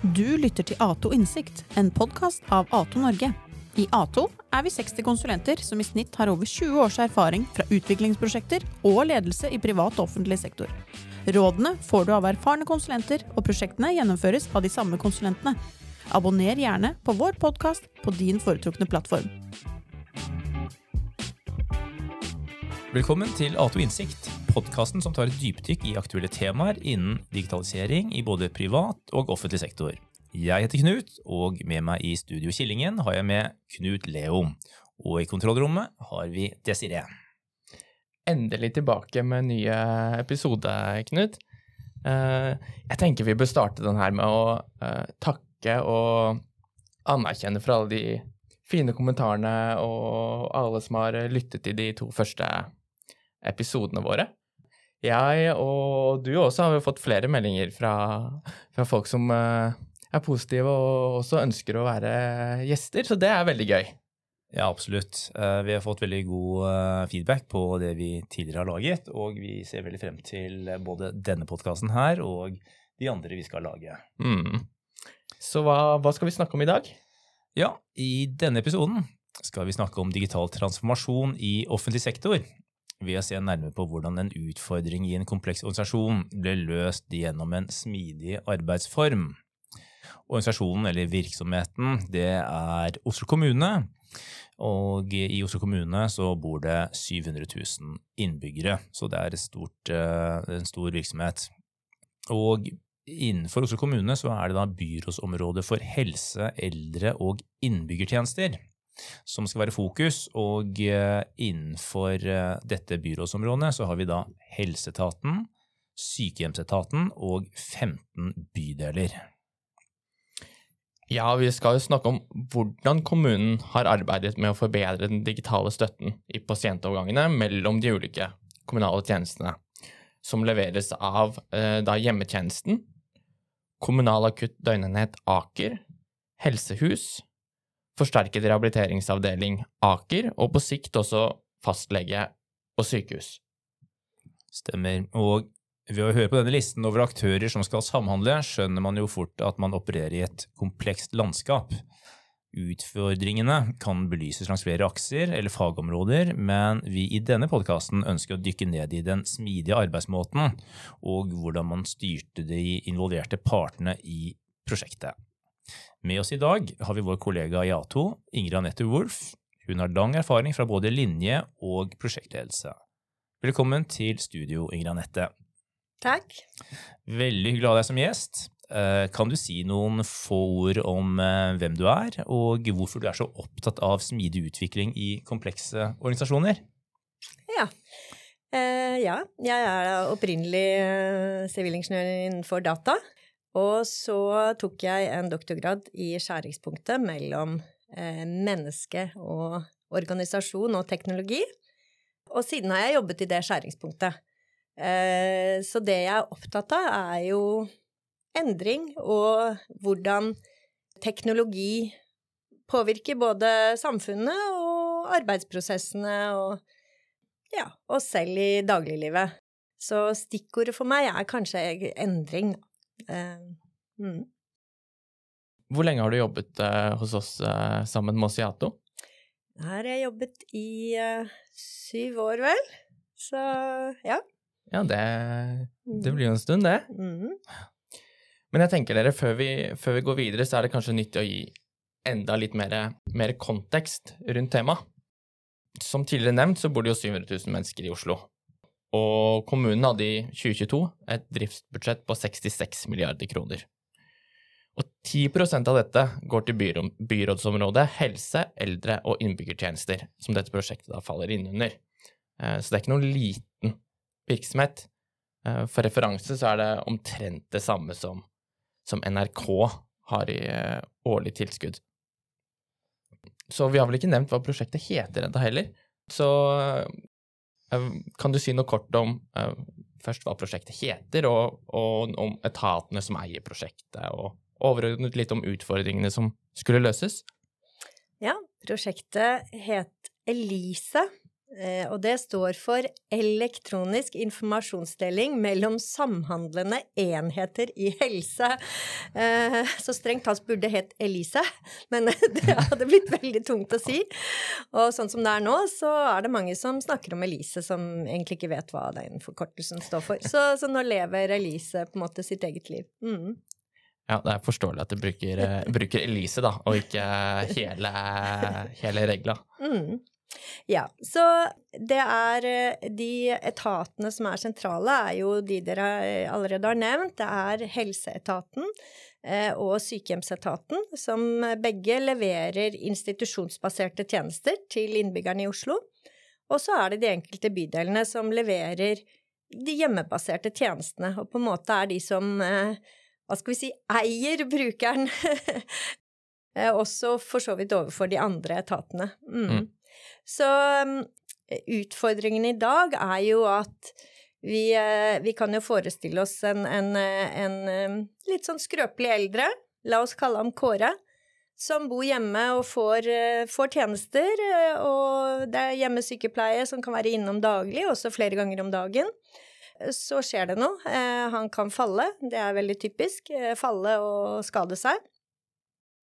Du lytter til Ato Innsikt, en podkast av Ato Norge. I Ato er vi 60 konsulenter som i snitt har over 20 års erfaring fra utviklingsprosjekter og ledelse i privat og offentlig sektor. Rådene får du av erfarne konsulenter, og prosjektene gjennomføres av de samme konsulentene. Abonner gjerne på vår podkast på din foretrukne plattform. Velkommen til Ato Innsikt, podkasten som tar et dypdykk i aktuelle temaer innen digitalisering i både privat og offentlig sektor. Jeg heter Knut, og med meg i Studio Killingen har jeg med Knut Leo. Og i kontrollrommet har vi Desiree. Endelig tilbake med nye ny episode, Knut. Eh, jeg tenker vi bør starte den her med å eh, takke og anerkjenne for alle de fine kommentarene og alle som har lyttet til de to første episodene våre. Jeg og du også har jo fått flere meldinger fra, fra folk som uh, er positive og også ønsker å være gjester, så det er veldig gøy. Ja, absolutt. Uh, vi har fått veldig god uh, feedback på det vi tidligere har laget, og vi ser veldig frem til både denne podkasten her og de andre vi skal lage. Mm. Så hva, hva skal vi snakke om i dag? Ja, i denne episoden skal vi snakke om digital transformasjon i offentlig sektor ved å se nærmere på hvordan en utfordring i en kompleks organisasjon ble løst gjennom en smidig arbeidsform. Organisasjonen eller virksomheten det er Oslo kommune. Og i Oslo kommune så bor det 700 000 innbyggere, så det er stort, eh, en stor virksomhet. Og innenfor Oslo kommune så er det da byrådsområdet for helse, eldre og innbyggertjenester som skal være fokus. Og eh, innenfor eh, dette byrådsområdet så har vi da helseetaten, sykehjemsetaten og 15 bydeler. Ja, vi skal jo snakke om hvordan kommunen har arbeidet med å forbedre den digitale støtten i pasientovergangene mellom de ulike kommunale tjenestene, som leveres av eh, da hjemmetjenesten, kommunal akutt døgnenhet Aker, helsehus, forsterket rehabiliteringsavdeling Aker, og på sikt også fastlege og sykehus. Stemmer. Og ved å høre på denne listen over aktører som skal samhandle, skjønner man jo fort at man opererer i et komplekst landskap. Utfordringene kan belyses langs flere akser eller fagområder, men vi i denne podkasten ønsker å dykke ned i den smidige arbeidsmåten og hvordan man styrte de involverte partene i prosjektet. Med oss i dag har vi vår kollega i A2, Ingrid Anette Wolff. Hun har lang erfaring fra både linje og prosjektledelse. Velkommen til studio, Ingrid Anette. Takk. Veldig hyggelig å ha deg som gjest. Eh, kan du si noen få ord om eh, hvem du er, og hvorfor du er så opptatt av smidig utvikling i komplekse organisasjoner? Ja. Eh, ja. Jeg er opprinnelig sivilingeniør innenfor data. Og så tok jeg en doktorgrad i skjæringspunktet mellom eh, menneske og organisasjon og teknologi. Og siden har jeg jobbet i det skjæringspunktet. Eh, så det jeg er opptatt av, er jo endring og hvordan teknologi påvirker både samfunnet og arbeidsprosessene og ja, oss selv i dagliglivet. Så stikkordet for meg er kanskje endring, da. Uh, mm. Hvor lenge har du jobbet uh, hos oss uh, sammen med Osiato? Her har jeg jobbet i syv år, vel. Så ja. Ja, det, det blir jo en stund, det. Mm. Men jeg tenker dere, før vi, før vi, går videre, så er det kanskje nyttig å gi enda litt mer, mer kontekst rundt temaet. Som tidligere nevnt, så bor det jo 700 000 mennesker i Oslo. Og kommunen hadde i 2022 et driftsbudsjett på 66 milliarder kroner. Og 10% av dette går til byrådsområdet helse, eldre og innbyggertjenester, som dette prosjektet da faller innunder. under. så det er ikke noen liten virksomhet. Eh, for referanse så er det omtrent det samme som, som NRK har i eh, årlig tilskudd. Så vi har vel ikke nevnt hva prosjektet heter ennå heller. Så Eh, kan du si noe kort om uh, først hva prosjektet heter, og, og, om etatene som eier prosjektet, og overordnet litt om utfordringene som skulle løses? Ja, prosjektet het ELISE, eh, og det står for elektronisk informasjonsdeling mellom samhandlende enheter i helse. Eh, så strengt tatt burde det hett ELISE, men det hadde blitt veldig tungt å si. Og sånn som det er nå, så er det mange som snakker om ELISE, som egentlig ikke vet hva den forkortelsen står for. Så, så nå lever ELISE på en måte sitt eget liv. Mm. Ja, det er forståelig at du bruker, eh, bruker Elise, da, og ikke hele, hele regla. Mm. Ja, så det er eh, de etatene som er sentrale, er jo de dere allerede har nevnt. Det er helseetaten eh, og sykehjemsetaten, som begge leverer institusjonsbaserte tjenester til innbyggerne i Oslo. Og så er det de enkelte bydelene som leverer de hjemmebaserte tjenestene, og på en måte er de som hva skal vi si, eier brukeren. Eh, også for så vidt overfor de andre etatene. Mm. Mm. Så um, utfordringen i dag er jo at vi, uh, vi kan jo forestille oss en, en, en, um, litt sånn skrøpelig eldre, la oss kalle ham Kåre, som bor hjemme og får, uh, får tjenester, og det er hjemmesykepleie som kan være innom daglig, også flere ganger om dagen så skjer det noe. Eh, han kan falle, det er veldig typisk. Eh, falle og skade seg.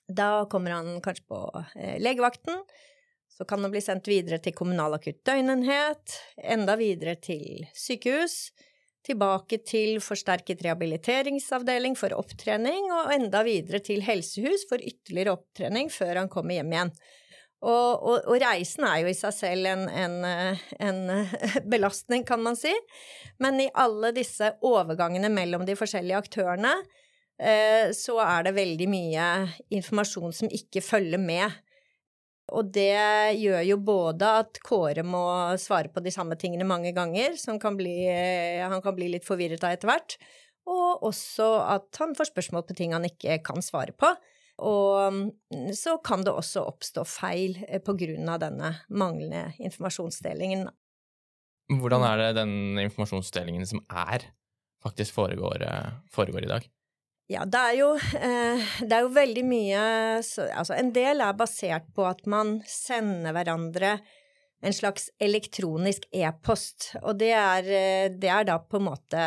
Da kommer han kanskje på eh, legevakten. Så kan han bli sendt videre til kommunal akutt døgnenhet, enda videre til sykehus, tilbake til forsterket rehabiliteringsavdeling for opptrening, og enda videre til helsehus for ytterligere opptrening før han kommer hjem igjen. Og, og, og, reisen er jo i seg selv en, en, en, belastning, kan man si. Men i alle disse overgangene mellom de forskjellige aktørene, eh, så er det veldig mye informasjon som ikke følger med. Og det gjør jo både at Kåre må svare på de samme tingene mange ganger, som kan bli, han kan bli litt forvirret av etter hvert, og også at han får spørsmål på ting han ikke kan svare på. Og mm, så kan det også oppstå feil eh, på grunn av denne manglende informasjonsdelingen. Hvordan er det den informasjonsdelingen som er, faktisk foregår, eh, foregår i dag? Ja, det er jo, eh, det er jo veldig mye Altså, en del er basert på at man sender hverandre en slags elektronisk e-post. Og det er, det er, da på en måte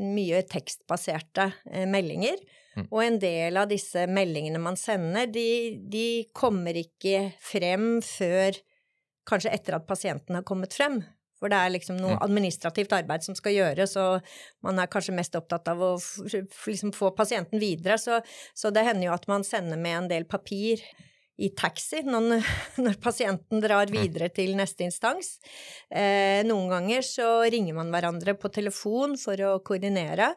mye tekstbaserte meldinger. Mm. Og en del av disse meldingene man sender, de, de, kommer ikke frem før kanskje etter at pasienten har kommet frem. For det er liksom noe mm. administrativt arbeid som skal gjøres, og man er kanskje mest opptatt av å liksom få pasienten videre. Så, så, det hender jo at man sender med en del papir i taxi når, når pasienten drar videre til neste instans. Eh, noen ganger så ringer man hverandre på telefon for å koordinere.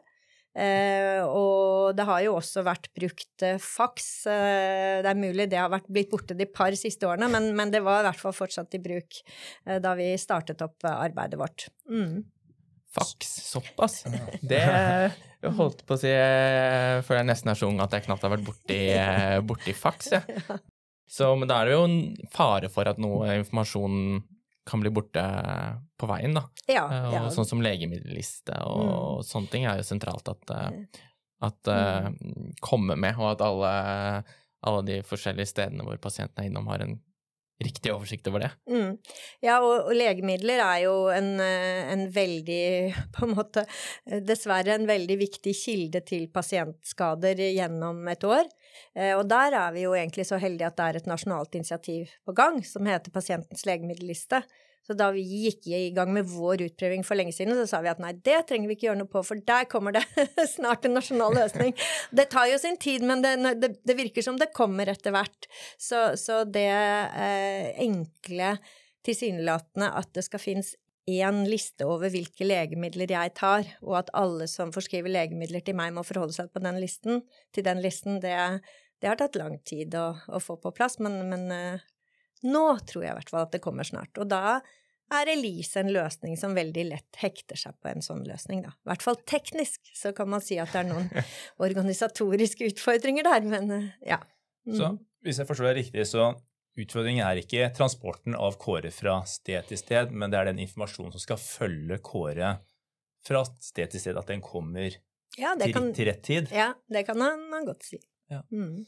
Eh, og det har jo også vært brukt eh, faks. Eh, det er mulig det har vært blitt borte de par siste årene, men, men, det var i hvert fall fortsatt i bruk eh, da vi startet opp eh, arbeidet vårt. Mm. Faks, såpass? Det jeg holdt på å si eh, før jeg nesten er så ung at jeg knapt har vært borti, borti faks. Ja. Så, men da er det jo en fare for at noe informasjon kan bli borte på veien, da. Ja, og ja. Sånn som legemiddelliste og mm. sånne ting er jo sentralt at, at mm. uh, kommer med, og at alle, alle, de forskjellige stedene hvor pasienten er innom, har en riktig oversikt over det. Mm. Ja, og, og, legemidler er jo en, en, veldig, på en måte, dessverre en veldig viktig kilde til pasientskader gjennom et år. Og der er vi jo egentlig så heldige at det er et nasjonalt initiativ på gang som heter Pasientens legemiddelliste. Så da vi gikk i gang med vår utprøving for lenge siden, så sa vi at nei, det trenger vi ikke gjøre noe på, for der kommer det snart en nasjonal løsning. Det tar jo sin tid, men det, det, det virker som det kommer etter hvert. Så, så det eh, enkle, tilsynelatende at det skal finnes én liste over hvilke legemidler jeg tar, og at alle som forskriver legemidler til meg, må forholde seg på den listen, til den listen, det, det har tatt lang tid å, å få på plass, men, men uh, nå tror jeg i hvert fall at det kommer snart. Og da er Elise en løsning som veldig lett hekter seg på en sånn løsning, da. I hvert fall teknisk så kan man si at det er noen organisatoriske utfordringer der, men uh, ja. Mm. Så hvis jeg forstår deg riktig, så utfordringen er ikke transporten av Kåre fra sted til sted, men det er den informasjonen som skal følge Kåre fra sted til sted, at den kommer ja, til, kan, til, rett tid? Ja, det kan han, han godt si. Ja. Mm.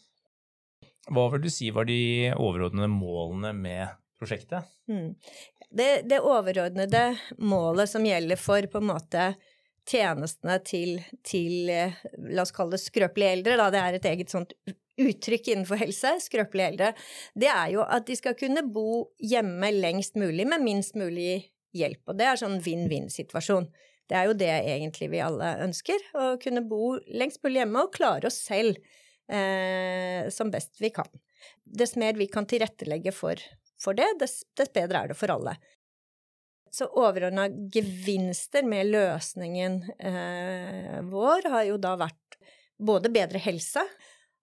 Hva vil du si var de overordnede målene med prosjektet? Mm. Det, det, overordnede målet som gjelder for på en måte tjenestene til, til la oss kalle det skrøpelige eldre, da det er et eget sånt uttrykk innenfor helse, skrøpelige eldre, det er jo at de skal kunne bo hjemme lengst mulig med minst mulig hjelp. Og det er sånn vinn-vinn-situasjon. Det er jo det egentlig vi alle ønsker, å kunne bo lengst mulig hjemme og klare oss selv eh, som best vi kan. Dess mer vi kan tilrettelegge for, for det, dess, dess bedre er det for alle. Så overordna gevinster med løsningen eh, vår har jo da vært både bedre helse,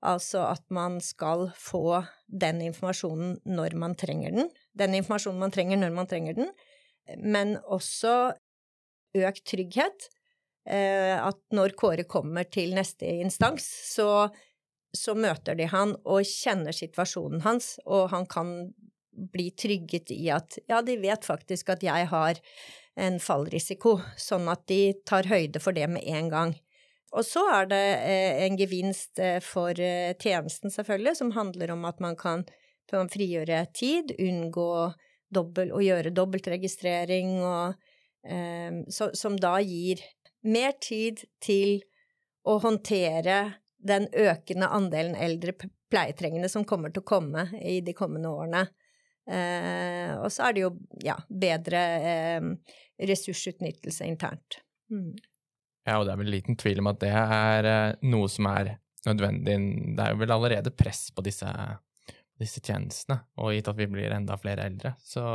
altså at man skal få den informasjonen når man trenger den, den informasjonen man trenger når man trenger den, men også økt trygghet. Eh, at når Kåre kommer til neste instans, så, så møter de han og kjenner situasjonen hans, og han kan bli trygget i at ja, de vet faktisk at jeg har en fallrisiko, sånn at de tar høyde for det med en gang. Og så er det eh, en gevinst eh, for eh, tjenesten, selvfølgelig, som handler om at man kan frigjøre tid, unngå dobbelt, å gjøre dobbeltregistrering, og, som da gir mer tid til å håndtere den økende andelen eldre pleietrengende som kommer til å komme i de kommende årene. Eh, og så er det jo ja, bedre eh, ressursutnyttelse internt. Mm. Ja, og det er vel liten tvil om at det er eh, noe som er nødvendig. Det er jo vel allerede press på disse, disse tjenestene, og gitt at vi blir enda flere eldre, så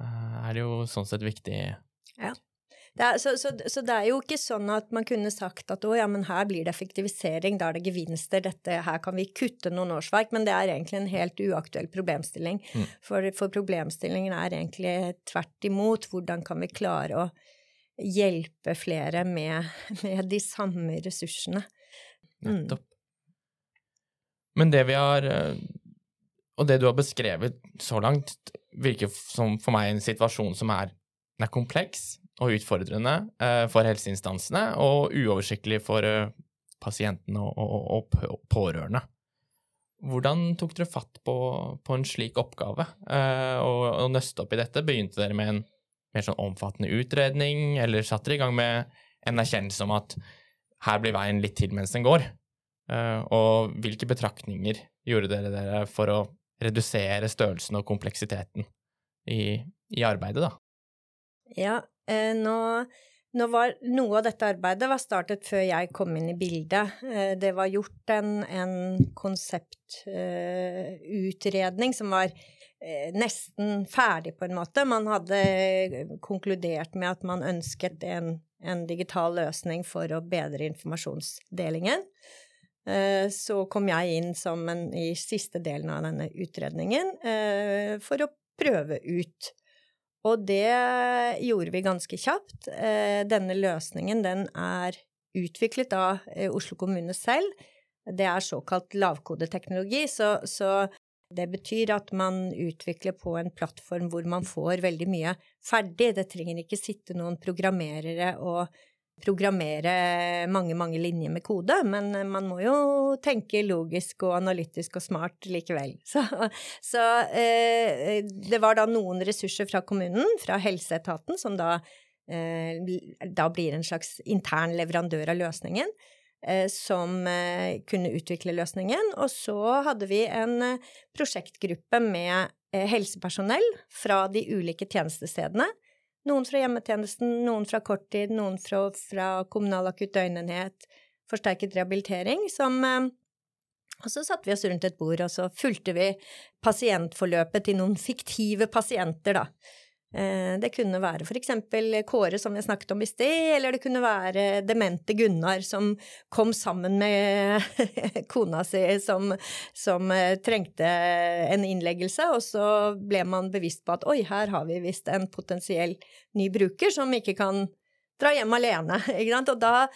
eh, er det jo sånn sett viktig ja. Det er, så, så, så, det er jo ikke sånn at man kunne sagt at å ja, men her blir det effektivisering, da er det gevinster, dette, her kan vi kutte noen årsverk, men det er egentlig en helt uaktuell problemstilling. Mm. For, for, problemstillingen er egentlig tvert imot, hvordan kan vi klare å hjelpe flere med, med de samme ressursene. Mm. Nettopp. Men det vi har eh, Og det du har beskrevet så langt, virker som for meg en situasjon som er, er kompleks og utfordrende eh, for helseinstansene, og uoversiktlig for eh, pasientene og, og, og, pårørende. Hvordan tok dere fatt på, på en slik oppgave, og, og nøste opp i dette? Begynte dere med en mer sånn omfattende utredning, eller satte dere i gang med en erkjennelse om at her blir veien litt til mens den går? Eh, og hvilke betraktninger gjorde dere dere for å redusere størrelsen og kompleksiteten i, i arbeidet, da? Ja, Eh, nå, nå, var noe av dette arbeidet var startet før jeg kom inn i bildet. Eh, det var gjort en, en konseptutredning som var nesten ferdig, på en måte. Man hadde konkludert med at man ønsket en, en digital løsning for å bedre informasjonsdelingen. Så kom jeg inn som en, i siste delen av denne utredningen for å prøve ut og det gjorde vi ganske kjapt. Eh, denne løsningen den er utviklet av eh, Oslo kommune selv. Det er såkalt lavkodeteknologi, så, så det betyr at man utvikler på en plattform hvor man får veldig mye ferdig. Det trenger ikke sitte noen programmerere og programmere mange, mange linjer med kode, men man må jo tenke logisk og analytisk og smart likevel. Så, så eh, det var da noen ressurser fra kommunen, fra helseetaten, som da, eh, da blir en slags intern leverandør av løsningen. Eh, som eh, kunne utvikle løsningen. Og så hadde vi en eh, prosjektgruppe med helsepersonell fra de ulike tjenestestedene noen fra hjemmetjenesten, noen fra korttid, noen fra, fra kommunal akutt døgnenhet, forsterket rehabilitering, som og så satte vi oss rundt et bord, og så fulgte vi pasientforløpet til noen fiktive pasienter, da. Eh, det kunne være eksempel Kåre, som jeg snakket om i sted, eller det kunne være demente Gunnar som kom sammen med kona si som, som, eh, trengte en innleggelse, og så ble man bevisst på at oi, her har vi visst en potensiell ny bruker som ikke kan dra hjem alene, og da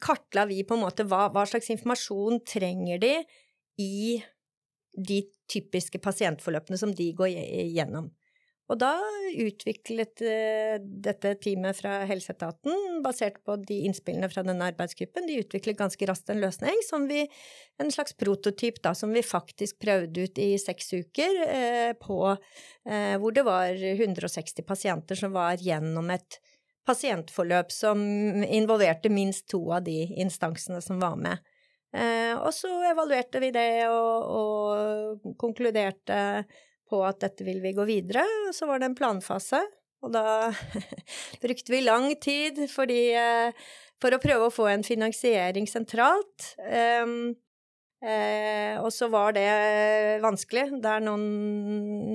kartla vi på en måte hva, hva slags informasjon trenger de i de typiske pasientforløpene som de går gjennom. Og da utviklet uh, dette teamet fra helseetaten, basert på de innspillene fra denne arbeidsgruppen, de utviklet ganske raskt en løsning som vi En slags prototyp, da, som vi faktisk prøvde ut i seks uker, eh, på eh, Hvor det var 160 pasienter som var gjennom et pasientforløp som involverte minst to av de instansene som var med. og så evaluerte vi det og, og konkluderte på at dette vil vi gå videre, så var det en planfase. Og da brukte vi lang tid fordi, eh, for å prøve å få en finansiering sentralt. Um, eh, og så var det vanskelig. Det er noen,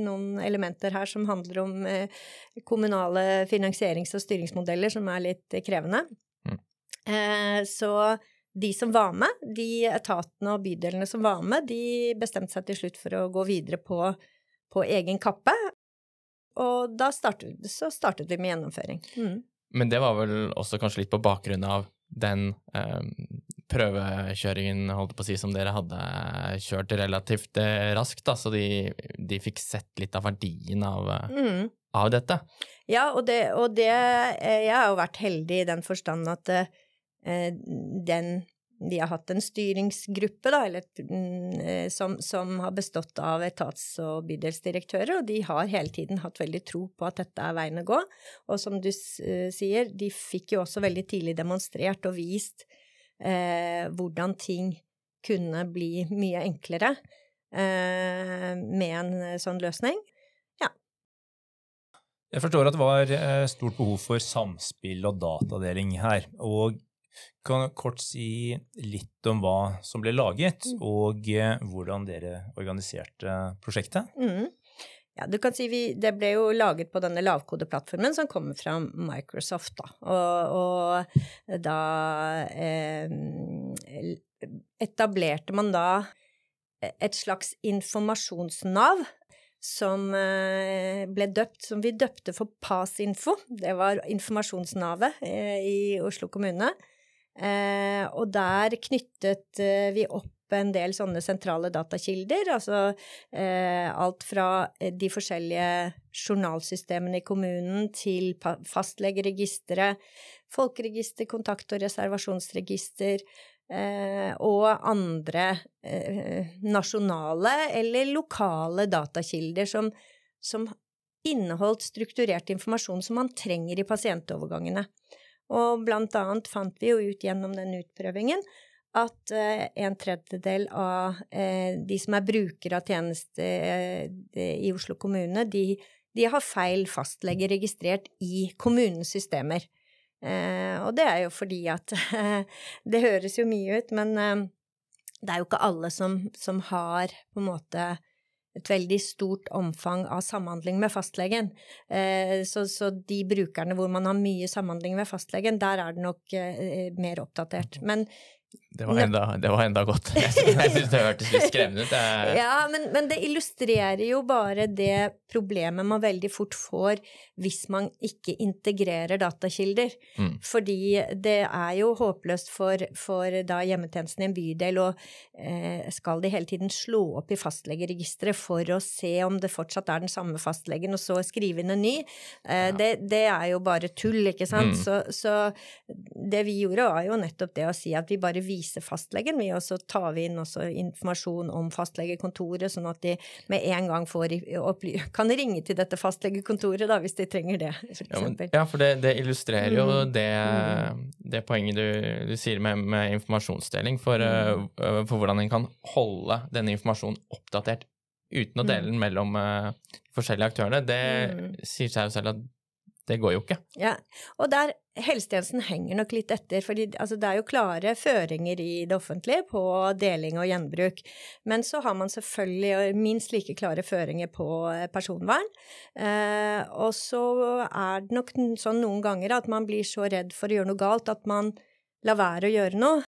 noen, elementer her som handler om eh, kommunale finansierings- og styringsmodeller som er litt krevende. Mm. Eh, så de som var med, de etatene og bydelene som var med, de bestemte seg til slutt for å gå videre på på egen kappe. Og da startet, så startet vi med gjennomføring. Mm. Men det var vel også kanskje litt på bakgrunn av den eh, prøvekjøringen holdt på å si, som dere hadde kjørt relativt eh, raskt, da, så de, de, fikk sett litt av verdien av, mm. av dette? Ja, og det, og det, eh, Jeg har jo vært heldig i den forstand at eh, den vi har hatt en styringsgruppe da, eller, mm, eh, som, som, har bestått av etats- og bydelsdirektører, og de har hele tiden hatt veldig tro på at dette er veien å gå. Og som du uh, sier, de fikk jo også veldig tidlig demonstrert og vist eh, hvordan ting kunne bli mye enklere eh, med en sånn løsning. Jeg forstår at det var stort behov for samspill og datadeling her. og kan du kort si litt om hva som ble laget, mm. og eh, hvordan dere organiserte prosjektet? Mm. Ja, du kan si vi, Det ble jo laget på denne lavkodeplattformen som kommer fra Microsoft. Da. Og, og da eh, etablerte man da et slags informasjonsnav som eh, ble døpt, som vi døpte for PASinfo. Det var informasjonsnavet eh, i Oslo kommune. Eh, og der knyttet eh, vi opp en del sånne sentrale datakilder, altså eh, alt fra eh, de forskjellige journalsystemene i kommunen til fastlegeregisteret, folkeregister, kontakt- og reservasjonsregister, eh, og andre eh, nasjonale eller lokale datakilder som, som inneholdt strukturert informasjon som man trenger i pasientovergangene. Og blant annet fant vi jo ut gjennom den utprøvingen at eh, en tredjedel av eh, de som er brukere av tjeneste eh, i Oslo kommune, de, de, har feil fastlege registrert i kommunens systemer. Og det er jo fordi at Det høres jo mye ut, men det er jo ikke alle som, som har på en måte et veldig stort omfang av samhandling med fastlegen. Eh, så, så, de brukerne hvor man har mye samhandling med fastlegen, der er det nok eh, mer oppdatert. Men det var, enda, det var enda godt. Jeg syns det hørtes litt skremmende ut. Ja, men, men, det illustrerer jo bare det problemet man veldig fort får hvis man ikke integrerer datakilder. Mm. Fordi det er jo håpløst for, for da hjemmetjenesten i en bydel, og eh, skal de hele tiden slå opp i fastlegeregisteret for å se om det fortsatt er den samme fastlegen, og så skrive inn en ny. Eh, ja. det, det, er jo bare tull, ikke sant. Mm. Så, så det vi gjorde, var jo nettopp det å si at vi bare vise fastlegen, vi, og så tar vi inn også informasjon om fastlegekontoret, sånn at de med en gang får kan ringe til dette fastlegekontoret da, hvis de trenger det, for eksempel. Ja, ja for det, det illustrerer jo mm. det, det, poenget du, du sier med, med, informasjonsdeling, for, mm. uh, for hvordan en kan holde denne informasjonen oppdatert uten å dele mm. den mellom uh, forskjellige aktørene. Det mm. sier seg jo selv at det går jo ikke. Ja, og der helsetjenesten henger nok litt etter, for altså, det er jo klare føringer i det offentlige på deling og gjenbruk. Men så har man selvfølgelig minst like klare føringer på eh, personvern. Eh, og så er det nok sånn noen ganger at man blir så redd for å gjøre noe galt at man lar være å gjøre noe.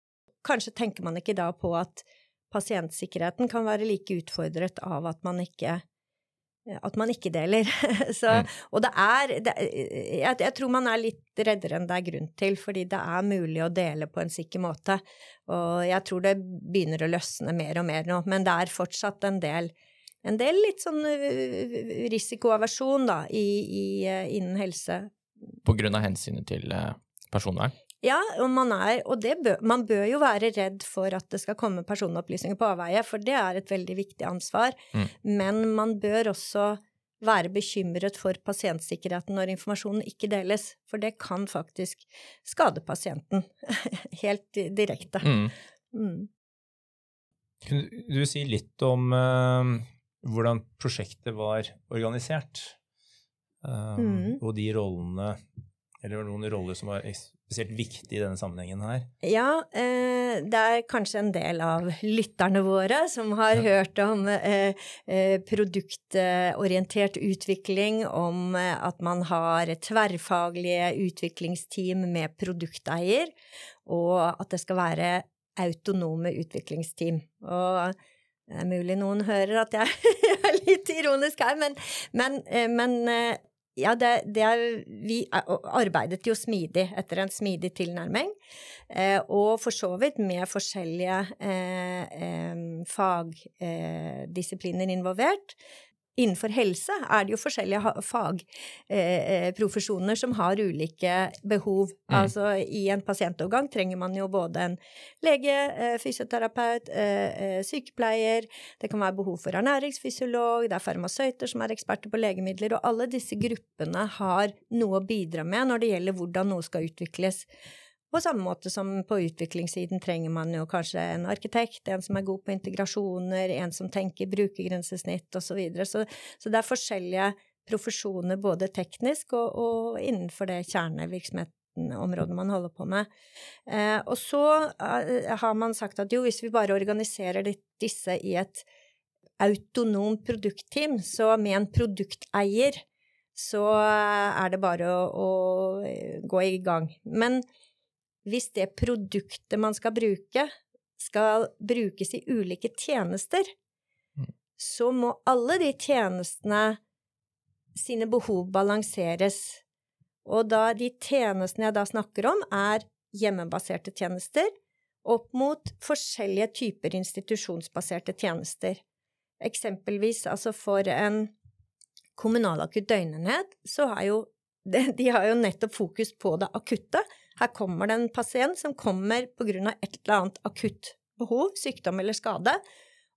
Kanskje tenker man ikke da på at pasientsikkerheten kan være like utfordret av at man ikke at man ikke deler. Så, mm. Og det er det, jeg, jeg, tror man er litt reddere enn det er grunn til, fordi det er mulig å dele på en sikker måte. Og jeg tror det begynner å løsne mer og mer nå, men det er fortsatt en del en del litt sånn risikoaversjon, da, i, i, innen helse. På grunn av hensynet til personvern? Ja, og man er Og bør, man bør jo være redd for at det skal komme personopplysninger på avveie, for det er et veldig viktig ansvar. Mm. Men man bør også være bekymret for pasientsikkerheten når informasjonen ikke deles, for det kan faktisk skade pasienten helt direkte. Mm. Mm. Kunne du si litt om uh, hvordan prosjektet var organisert, uh, og de rollene, eller noen roller som var spesielt viktig i denne sammenhengen her? Ja, eh, det er kanskje en del av lytterne våre som har hørt om eh, eh, produktorientert utvikling, om at man har tverrfaglige utviklingsteam med produkteier, og at det skal være autonome utviklingsteam. Og det er mulig noen hører at jeg er litt ironisk her, men, men, men ja, det, det er, vi arbeidet jo smidig etter en smidig tilnærming, eh, og for så vidt med forskjellige eh, eh, fagdisipliner involvert. Innenfor helse er det jo forskjellige fagprofesjoner eh, som har ulike behov. Mm. Altså i en pasientovergang trenger man jo både en lege, eh, fysioterapeut, eh, sykepleier, det kan være behov for ernæringsfysiolog, det er farmasøyter som er eksperter på legemidler, og alle disse gruppene har noe å bidra med når det gjelder hvordan noe skal utvikles. På samme måte som på utviklingssiden trenger man jo kanskje en arkitekt, en som er god på integrasjoner, en som tenker brukergrensesnitt osv. Så, videre. så Så det er forskjellige profesjoner både teknisk og, og innenfor det kjernevirksomheten man holder på med. Eh, og så eh, har man sagt at jo, hvis vi bare organiserer disse i et autonomt produktteam, så med en produkteier, så er det bare å, å gå i gang. Men hvis det produktet man skal bruke, skal brukes i ulike tjenester, mm. så må alle de tjenestene sine behov balanseres. Og da de tjenestene jeg da snakker om, er hjemmebaserte tjenester opp mot forskjellige typer institusjonsbaserte tjenester. Eksempelvis altså for en kommunal akutt døgnenhet, så har jo de har jo nettopp fokus på det akutte, her kommer det en pasient som kommer av et eller annet akutt behov, sykdom eller skade,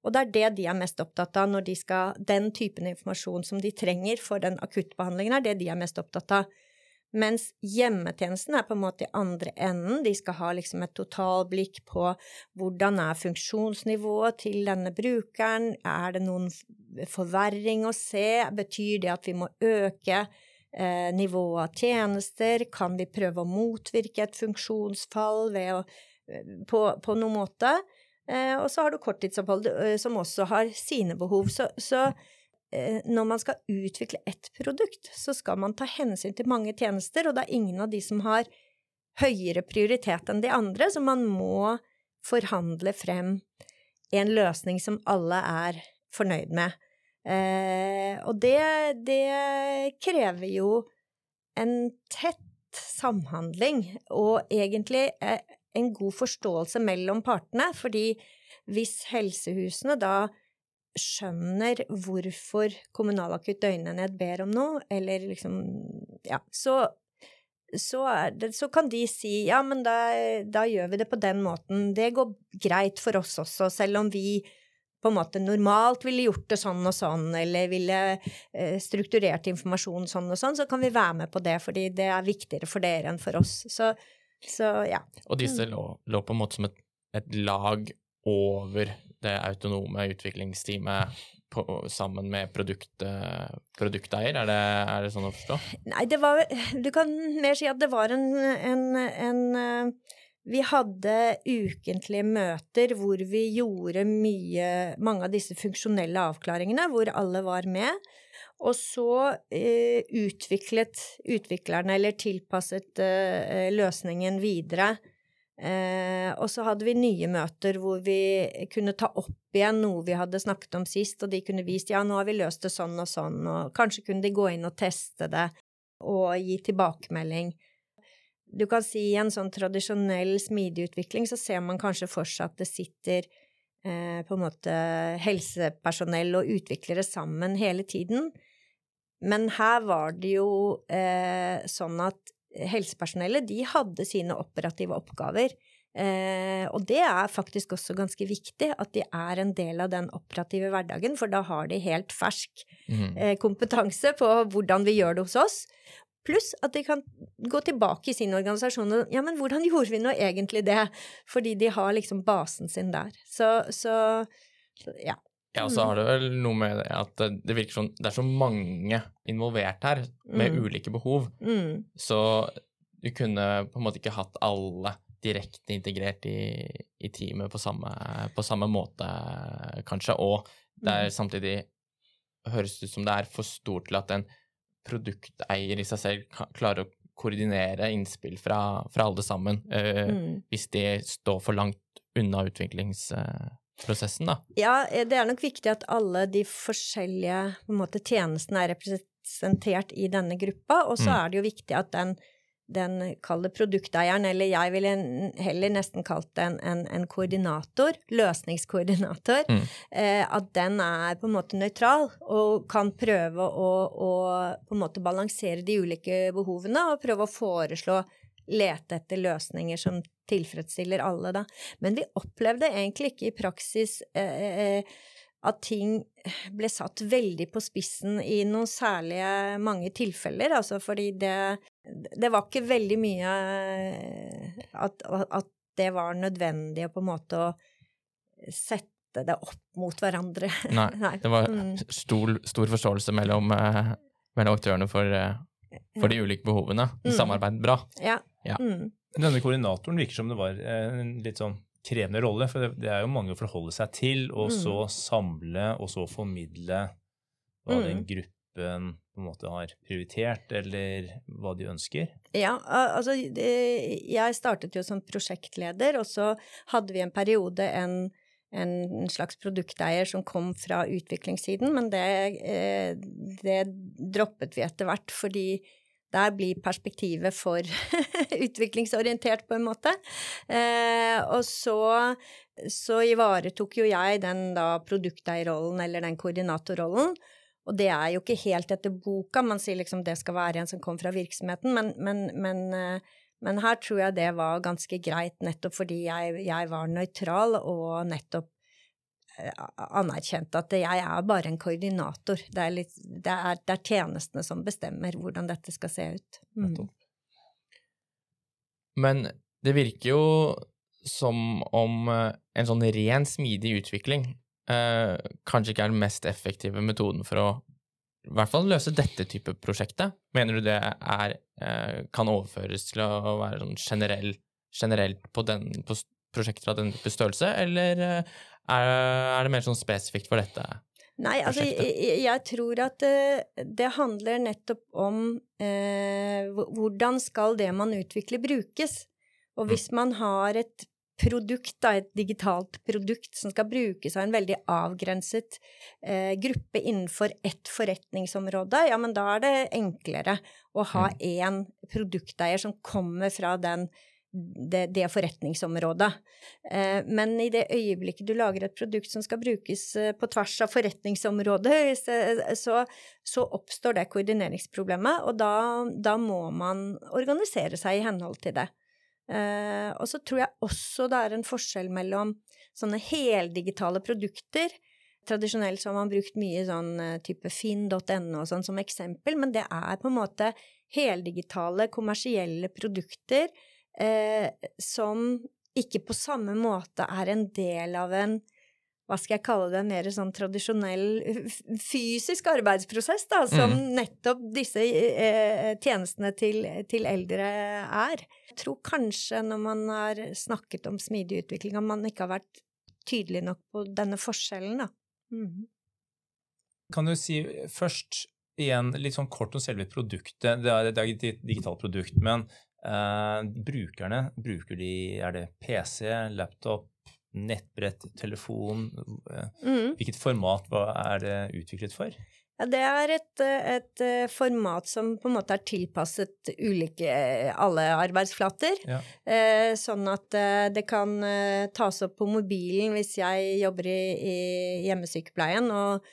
og det er det de er mest opptatt av når de skal Den typen informasjon som de trenger for den akuttbehandlingen, er det de er mest opptatt av. Mens hjemmetjenesten er på en måte i andre enden. De skal ha liksom et totalblikk på hvordan er funksjonsnivået til denne brukeren, er det noen forverring å se, betyr det at vi må øke eh, nivå av tjenester? Kan vi prøve å motvirke et funksjonsfall å, eh, på, på noen måte? Eh, og så har du korttidsopphold, som også har sine behov. Så, så når man skal utvikle ett produkt, så skal man ta hensyn til mange tjenester, og det er ingen av de som har høyere prioritet enn de andre, så man må forhandle frem en løsning som alle er fornøyd med. Eh, og det, det krever jo en tett samhandling, og egentlig eh, en god forståelse mellom partene, fordi hvis helsehusene da skjønner hvorfor kommunalakutt døgnenhet ber om noe, eller liksom Ja, så, så, det, så kan de si ja, men da, da, gjør vi det på den måten. Det går greit for oss også, selv om vi på en måte normalt ville gjort det sånn og sånn, eller ville eh, strukturert informasjon sånn og sånn, så kan vi være med på det, fordi det er viktigere for dere enn for oss. Så, så ja. Og disse lå, lå, på en måte som et, et lag over det autonome utviklingsteamet på, sammen med produkt, produkteier, er det, er det, sånn å forstå? Nei, det var Du kan mer si at det var en, en, en eh, vi hadde ukentlige møter hvor vi gjorde mye, mange av disse funksjonelle avklaringene, hvor alle var med. Og så eh, utviklet utviklerne, eller tilpasset eh, løsningen videre. Eh, og så hadde vi nye møter hvor vi kunne ta opp igjen noe vi hadde snakket om sist, og de kunne vist ja, nå har vi løst det sånn og sånn, og kanskje kunne de gå inn og teste det og gi tilbakemelding. Du kan si i en sånn tradisjonell smidig utvikling så ser man kanskje for seg at det sitter eh, på en måte helsepersonell og utviklere sammen hele tiden. Men her var det jo eh, sånn at helsepersonellet, de hadde sine operative oppgaver. Eh, og det er faktisk også ganske viktig, at de er en del av den operative hverdagen, for da har de helt fersk Mm. eh, kompetanse på hvordan vi gjør det hos oss. Pluss at de kan gå tilbake i sin organisasjon og Ja, men hvordan gjorde vi nå egentlig det? Fordi de har liksom basen sin der. Så, så, ja. Ja, og så har det vel noe med at det, virker som det er så mange involvert her, med Mm. ulike behov. Mm, Så du kunne på en måte ikke hatt alle direkte integrert i, i teamet på samme, på samme måte, kanskje. Og det er samtidig høres ut som det er for stort til at en produkteier i seg selv klarer å koordinere innspill fra, fra alle sammen, eh, mm. hvis de står for langt unna utviklingsprosessen, da. Ja, eh, det er nok viktig at alle de forskjellige måte, tjenestene er representert i denne gruppa, og så Mm. er det jo viktig at den, den kalde produkteieren, eller jeg ville heller nesten kalt det en, en, en koordinator, løsningskoordinator, Mm. eh, at den er på en måte nøytral og kan prøve å, å på en måte balansere de ulike behovene og prøve å foreslå lete etter løsninger som tilfredsstiller alle, da. Men vi opplevde egentlig ikke i praksis eh, eh, at ting ble satt veldig på spissen i noen særlige mange tilfeller, altså fordi det Det var ikke veldig mye eh, at, at det var nødvendig å på en måte å sette det opp mot hverandre. Nei, det var Mm. stor, stor forståelse mellom, eh, mellom aktørene for, eh, for de ulike behovene. Mm. Samarbeid bra. Ja. Ja. Mm. Denne koordinatoren virker som det var en litt sånn krevende rolle, for det, det er jo mange å forholde seg til, og Mm. så samle, og så formidle hva Mm. den gruppen på en måte har prioritert, eller hva de ønsker. Ja, altså jeg startet jo som prosjektleder, og så hadde vi en periode en, en slags produkteier som kom fra utviklingssiden, men det, eh, det droppet vi etter hvert fordi der blir perspektivet for utviklingsorientert, på en måte. Eh, og så, så ivaretok jo jeg den da produkteierrollen, eller den koordinatorrollen. Og det er jo ikke helt etter boka, man sier liksom det skal være en som kommer fra virksomheten, men, men, men, eh, men her tror jeg det var ganske greit, nettopp fordi jeg, jeg var nøytral og nettopp eh, anerkjente at jeg er bare en koordinator. Det er, litt, det er, det er tjenestene som bestemmer hvordan dette skal se ut. Mm. Men det virker jo som om eh, en sånn ren, smidig utvikling eh, kanskje ikke er den mest effektive metoden for å i hvert fall løse dette type prosjektet. Mener du det er, eh, kan overføres til å være sånn generell, generelt på, den, på prosjekter av den type størrelse, eller eh, er, er det mer sånn spesifikt for dette? Nei, altså jeg, jeg tror at det, det handler nettopp om eh, hvordan skal det man utvikler, brukes. Og Mm. hvis man har et produkt, da, et digitalt produkt som skal brukes av en veldig avgrenset eh, gruppe innenfor ett forretningsområde, ja, men da er det enklere å ha Mm. én produkteier som kommer fra den det, det forretningsområdet. Eh, men i det øyeblikket du lager et produkt som skal brukes eh, på tvers av forretningsområdet, så, så oppstår det koordineringsproblemet, og da, da må man organisere seg i henhold til det. Eh, og så tror jeg også det er en forskjell mellom sånne heldigitale produkter. Tradisjonelt så har man brukt mye sånn eh, type finn.no og sånn som eksempel, men det er på en måte heldigitale, kommersielle produkter eh, som ikke på samme måte er en del av en hva skal jeg kalle det, en mer sånn tradisjonell fysisk arbeidsprosess, da, som Mm. nettopp disse eh, tjenestene til, til eldre er. Jeg tror kanskje når man har snakket om smidig utvikling, at man ikke har vært tydelig nok på denne forskjellen, da. Mm. Kan du si først igjen litt sånn kort om selve produktet. Det er, det er et digitalt produkt, men eh, brukerne, bruker de Er det PC, laptop, nettbrett, telefon? Eh, Mhm. Hvilket format er det utviklet for? Ja, det er et, et, eh, format som på en måte er tilpasset ulike alle arbeidsflater. Ja. Eh, sånn at eh, det kan tas opp på mobilen hvis jeg jobber i, i hjemmesykepleien og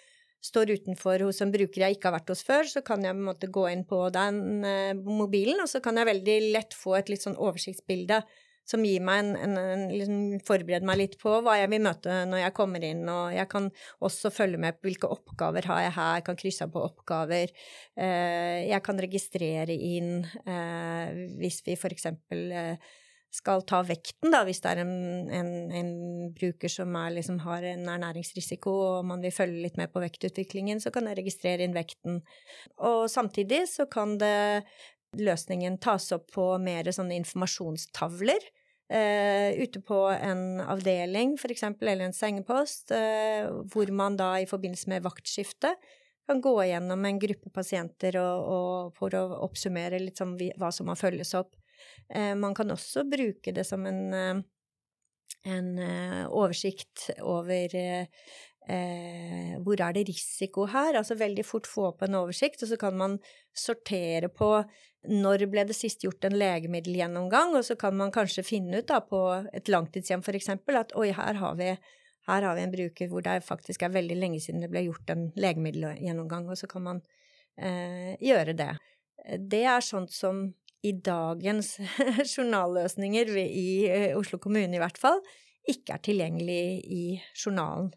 står utenfor hos en bruker jeg ikke har vært hos før, så kan jeg på en måte gå inn på den mobilen, og så kan jeg veldig lett få et litt sånn oversiktsbilde som gir meg en, en, en liksom Forbereder meg litt på hva jeg vil møte når jeg kommer inn, og jeg kan også følge med på hvilke oppgaver har jeg her, kan krysse av på oppgaver. Eh, jeg kan registrere inn eh, hvis vi for eksempel eh, skal ta vekten, da, hvis det er en, en, en bruker som liksom har en ernæringsrisiko og man vil følge litt med på vektutviklingen, så kan jeg registrere inn vekten. Og samtidig så kan det løsningen tas opp på mer sånne informasjonstavler. Uh, ute på en avdeling, for eksempel, eller en sengepost, uh, hvor man da i forbindelse med vaktskifte kan gå gjennom en gruppe pasienter og, og for å oppsummere litt sånn hva som må følges opp. Uh, man kan også bruke det som en, en oversikt over hvor er det risiko her? Altså veldig fort få opp en oversikt, og så kan man sortere på når ble det sist gjort en legemiddelgjennomgang, og så kan man kanskje finne ut da på et langtidshjem eksempel at oi, her har vi her har vi en bruker hvor det faktisk er veldig lenge siden det ble gjort en legemiddelgjennomgang, og så kan man eh, gjøre det. Det er sånt som i dagens journalløsninger i eh, Oslo kommune i hvert fall ikke er tilgjengelig i journalen.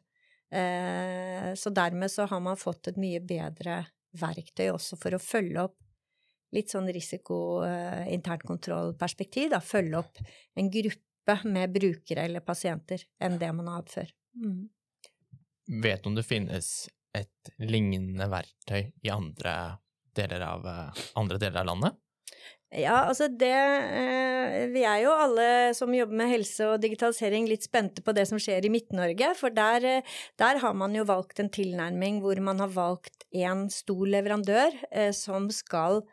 Eh, så dermed så har man fått et mye bedre verktøy også for å følge opp litt sånn risiko eh, internkontrollperspektiv, da. Følge opp en gruppe med brukere eller pasienter enn det man har hatt før. Mm. Vet du om det finnes et lignende verktøy i andre deler av, eh, andre deler av landet? Ja, altså det eh, Vi er jo alle som jobber med helse og digitalisering litt spente på det som skjer i Midt-Norge, for der, der, har man jo valgt en tilnærming hvor man har valgt en stor leverandør som skal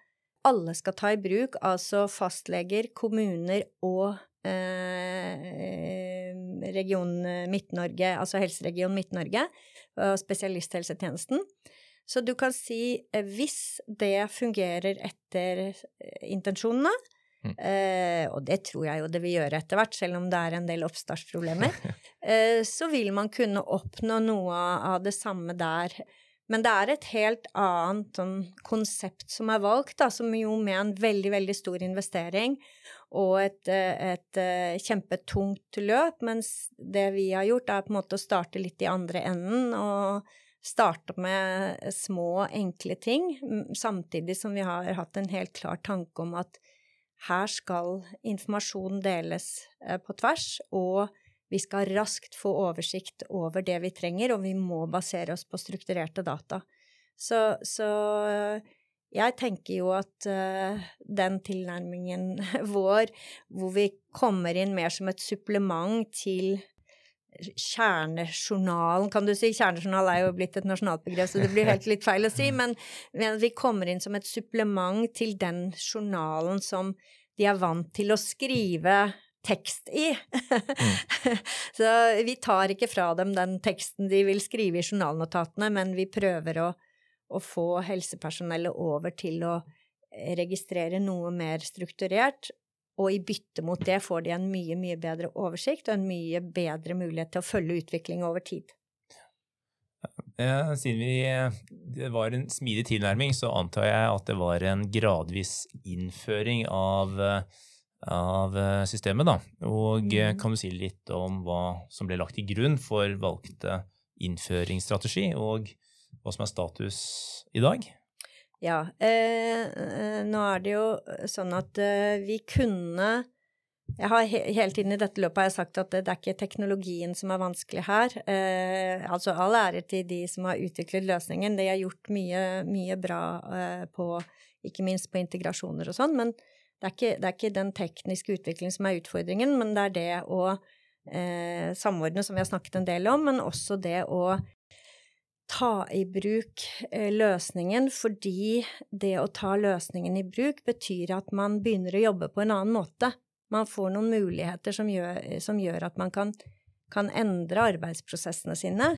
alle skal ta i bruk, altså fastleger, kommuner og eh, region Midt-Norge, altså Helseregion Midt-Norge og spesialisthelsetjenesten. Så du kan si eh, hvis det fungerer etter eh, intensjonene, mm. eh, og det tror jeg jo det vil gjøre etter hvert, selv om det er en del oppstartsproblemer, eh, så vil man kunne oppnå noe av det samme der. Men det er et helt annet sånn, konsept som er valgt, da, som jo med en veldig, veldig stor investering og et, eh, et, et kjempetungt løp, mens det vi har gjort, er på en måte å starte litt i andre enden og starte med små, enkle ting, samtidig som vi har hatt en helt klar tanke om at her skal informasjon deles eh, på tvers, og vi skal raskt få oversikt over det vi trenger, og vi må basere oss på strukturerte data. Så, så jeg tenker jo at uh, den tilnærmingen vår, hvor vi kommer inn mer som et supplement til kjernejournalen, kan du si. Kjernejournal er jo blitt et nasjonalt begrep, så det blir helt litt feil å si. Men, men vi kommer inn som et supplement til den journalen som de er vant til å skrive tekst i. Mm. så vi tar ikke fra dem den teksten de vil skrive i journalnotatene, men vi prøver å, å få helsepersonellet over til å registrere noe mer strukturert, og i bytte mot det får de en mye, mye bedre oversikt og en mye bedre mulighet til å følge utvikling over tid. Siden vi, det var en smidig tilnærming, så antar jeg at det var en gradvis innføring av, av systemet. Da. Og mm. kan du si litt om hva som ble lagt til grunn for valgte innføringsstrategi, og hva som er status i dag? Ja. Eh, eh, nå er det jo sånn at eh, vi kunne jeg har he hele tiden i dette løpet har jeg sagt at det, det er ikke teknologien som er vanskelig her. Eh, altså all ære til de som har utviklet løsningen. De har gjort mye, mye bra eh, på Ikke minst på integrasjoner og sånn. Men det er, ikke, det er, ikke, den tekniske utviklingen som er utfordringen, men det er det å eh, samordne, som vi har snakket en del om, men også det å ta i bruk eh, løsningen, fordi det å ta løsningen i bruk betyr at man begynner å jobbe på en annen måte. Man får noen muligheter som gjør, som gjør at man kan, kan, endre arbeidsprosessene sine.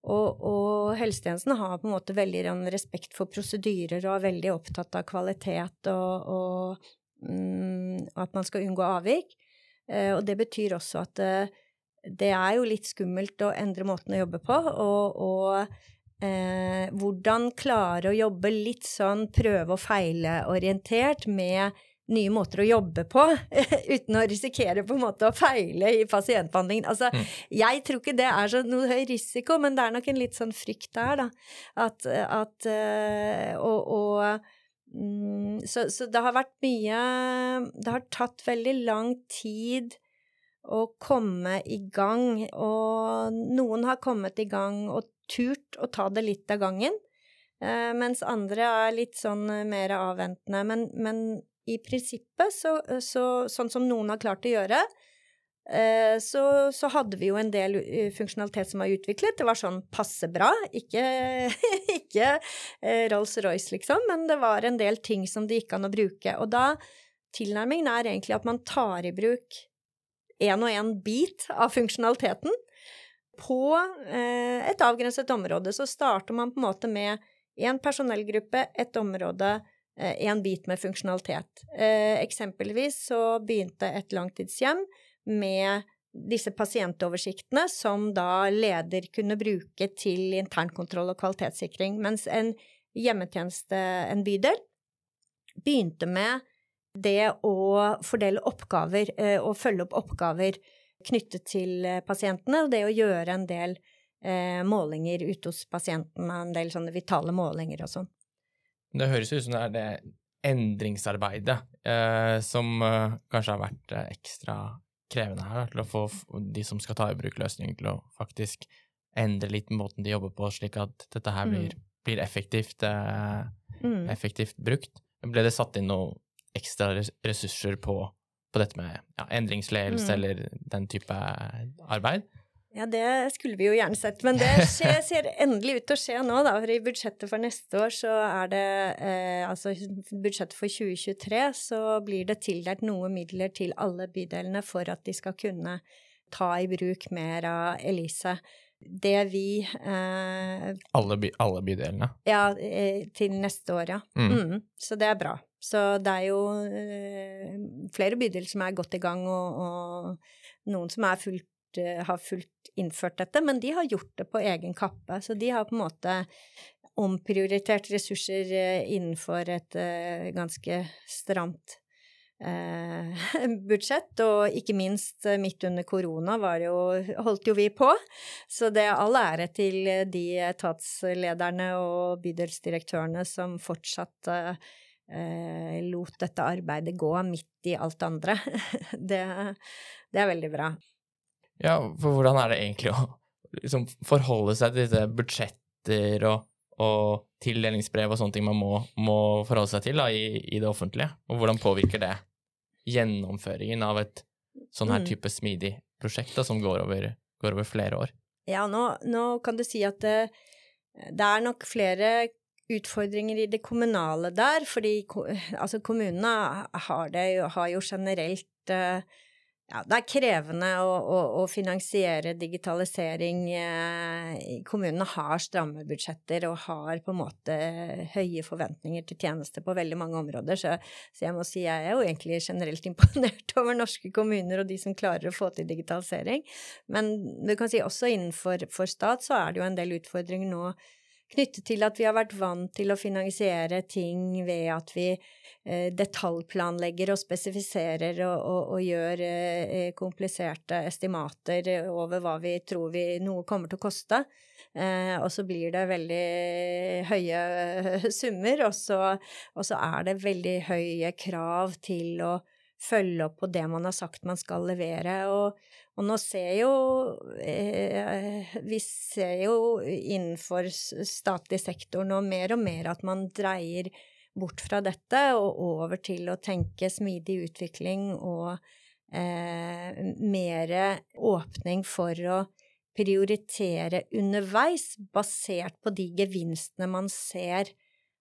Og, og helsetjenesten har på en måte veldig respekt for prosedyrer og er veldig opptatt av kvalitet og, og, at man skal unngå avvik. Eh, og det betyr også at det, det, er jo litt skummelt å endre måten å jobbe på, og, og eh, hvordan klare å jobbe litt sånn prøve og feile-orientert med nye måter å jobbe på, uten å risikere på en måte å feile i pasientbehandlingen. Altså, mm. jeg tror ikke det er så noe høy risiko, men det er nok en litt sånn frykt der, da. At, at uh, Og, og um, så, så, det har vært mye Det har tatt veldig lang tid å komme i gang, og noen har kommet i gang og turt å ta det litt av gangen. Uh, mens andre er litt sånn mer avventende. Men, men i prinsippet, så, så, sånn som noen har klart å gjøre, eh, så, så, hadde vi jo en del eh, funksjonalitet som var utviklet. Det var sånn passe bra. Ikke, ikke eh, Rolls-Royce, liksom, men det var en del ting som det gikk an å bruke. Og da Tilnærmingen er egentlig at man tar i bruk én og én bit av funksjonaliteten på et avgrenset område. Så starter man på en måte med én personellgruppe, et område, eh, bit med funksjonalitet. Eh, eksempelvis så begynte et langtidshjem med disse pasientoversiktene som da leder kunne bruke til internkontroll og kvalitetssikring, mens en hjemmetjeneste, en bydel, begynte med det å fordele oppgaver eh, og følge opp oppgaver knyttet til pasientene, og det å gjøre en del målinger ute hos pasientene, en del sånne vitale målinger og sånn. Det høres ut som det er det endringsarbeidet eh, som eh, kanskje har vært eh, ekstra krevende her, til å få de som skal ta i bruk løsninger, til å faktisk endre litt måten de jobber på, slik at dette her blir, mm. blir effektivt, eh, mm. effektivt, brukt. Ble det satt inn noen ekstra ressurser på, på dette med ja, endringsledelse mm. eller den type arbeid? Ja, det skulle vi jo gjerne sett, men det skjer, ser endelig ut til å skje nå, da. For i budsjettet for neste år så er det eh, Altså budsjettet for 2023 så blir det tildelt noe midler til alle bydelene for at de skal kunne ta i bruk mer av Elise. Det vi eh, alle, by, alle, bydelene? Ja, eh, til neste år, ja. Mm. Mm, så det er bra. Så det er jo eh, flere bydeler som er godt i gang, og, og noen som er fullt har fullt innført dette, men de har gjort det på egen kappe. Så de har på en måte omprioritert ressurser eh, innenfor et eh, ganske stramt eh, budsjett, og ikke minst midt under korona jo, holdt jo vi på. Så det er all ære til de etatslederne og bydelsdirektørene som fortsatt eh, lot dette arbeidet gå midt i alt andre. det, det er veldig bra. Ja, for hvordan er det egentlig å liksom, forholde seg til disse budsjetter og, og, tildelingsbrev og sånne ting man må, må forholde seg til da, i, i, det offentlige? Og hvordan påvirker det gjennomføringen av et sånn her mm. type smidig prosjekt da, som går over, går over, flere år? Ja, nå, nå, kan du si at det, det er nok flere utfordringer i det kommunale der, fordi altså, kommunene har, det, har jo generelt uh, ja, det er krevende å, å, å finansiere digitalisering. Eh, kommunene har stramme budsjetter og har på en måte høye forventninger til tjenester på veldig mange områder. Så, så, jeg må si jeg er jo egentlig generelt imponert over norske kommuner og de som klarer å få til digitalisering. Men du kan si også innenfor stat så er det jo en del utfordringer nå knyttet til at vi har vært vant til å finansiere ting ved at vi eh, detaljplanlegger og spesifiserer og, og, og gjør eh, kompliserte estimater over hva vi tror vi, noe kommer til å koste. Eh, og så blir det veldig høye summer, og så, og så er det veldig høye krav til å følge opp på det man har sagt man skal levere. Og, og nå ser jo eh, Vi ser jo innenfor statlig sektor nå mer og mer at man dreier bort fra dette og over til å tenke smidig utvikling og eh, mer åpning for å prioritere underveis, basert på de gevinstene man ser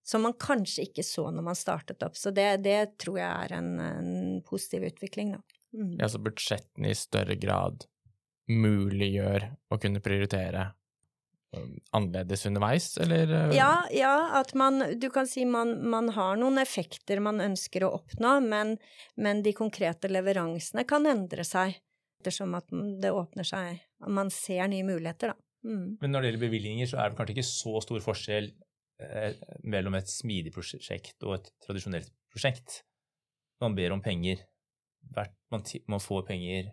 som man kanskje ikke så når man startet opp. Så det, det tror jeg er en, en positiv utvikling, da. Mm. Ja, så budsjettene i større grad muliggjør å kunne prioritere annerledes underveis, eller? Ja, ja, at man Du kan si man, man har noen effekter man ønsker å oppnå, men, men de konkrete leveransene kan endre seg ettersom at det åpner seg Man ser nye muligheter, da. Mm. Men når det gjelder bevilgninger, så er det kanskje ikke så stor forskjell eh, mellom et smidig prosjekt og et tradisjonelt prosjekt. Man ber om penger. Hvert, man, man får penger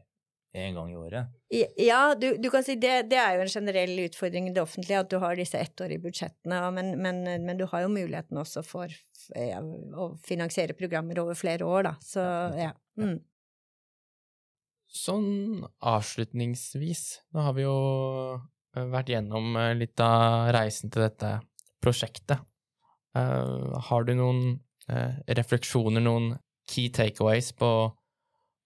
en gang i året. Ja, du, du kan si det, det, er jo en generell utfordring i det offentlige at du har disse ettårige budsjettene, men, men, men, du har jo muligheten også for ja, å finansiere programmer over flere år, da. Så ja. Mm. Sånn avslutningsvis, nå har vi jo eh, vært gjennom eh, litt av reisen til dette prosjektet. Uh, har du noen uh, refleksjoner, noen key takeaways på,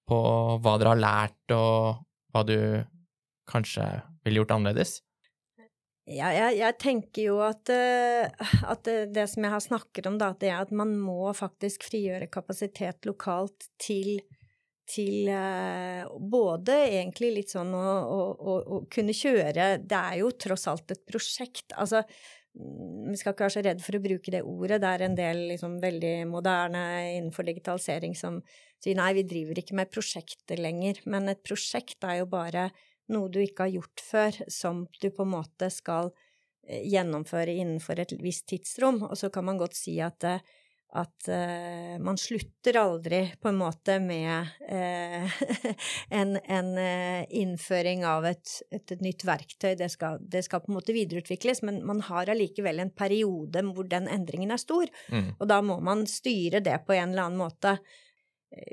på, hva dere har lært, og hva du kanskje ville gjort annerledes? Ja, jeg, jeg, tenker jo at, uh, at det, som jeg har snakket om, da, det er at man må faktisk frigjøre kapasitet lokalt til til eh, både egentlig litt sånn å, å, å, å, kunne kjøre Det er jo tross alt et prosjekt. Altså, vi skal ikke være så redd for å bruke det ordet. Det er en del liksom veldig moderne innenfor digitalisering som sier nei, vi driver ikke med prosjekter lenger. Men et prosjekt er jo bare noe du ikke har gjort før, som du på en måte skal eh, gjennomføre innenfor et visst tidsrom. Og så kan man godt si at uh, at uh, man slutter aldri på en måte med uh, en, en uh, innføring av et, et, et nytt verktøy. Det skal, det skal, på en måte videreutvikles, men man har allikevel en periode hvor den endringen er stor. Mm. Og da må man styre det på en eller annen måte.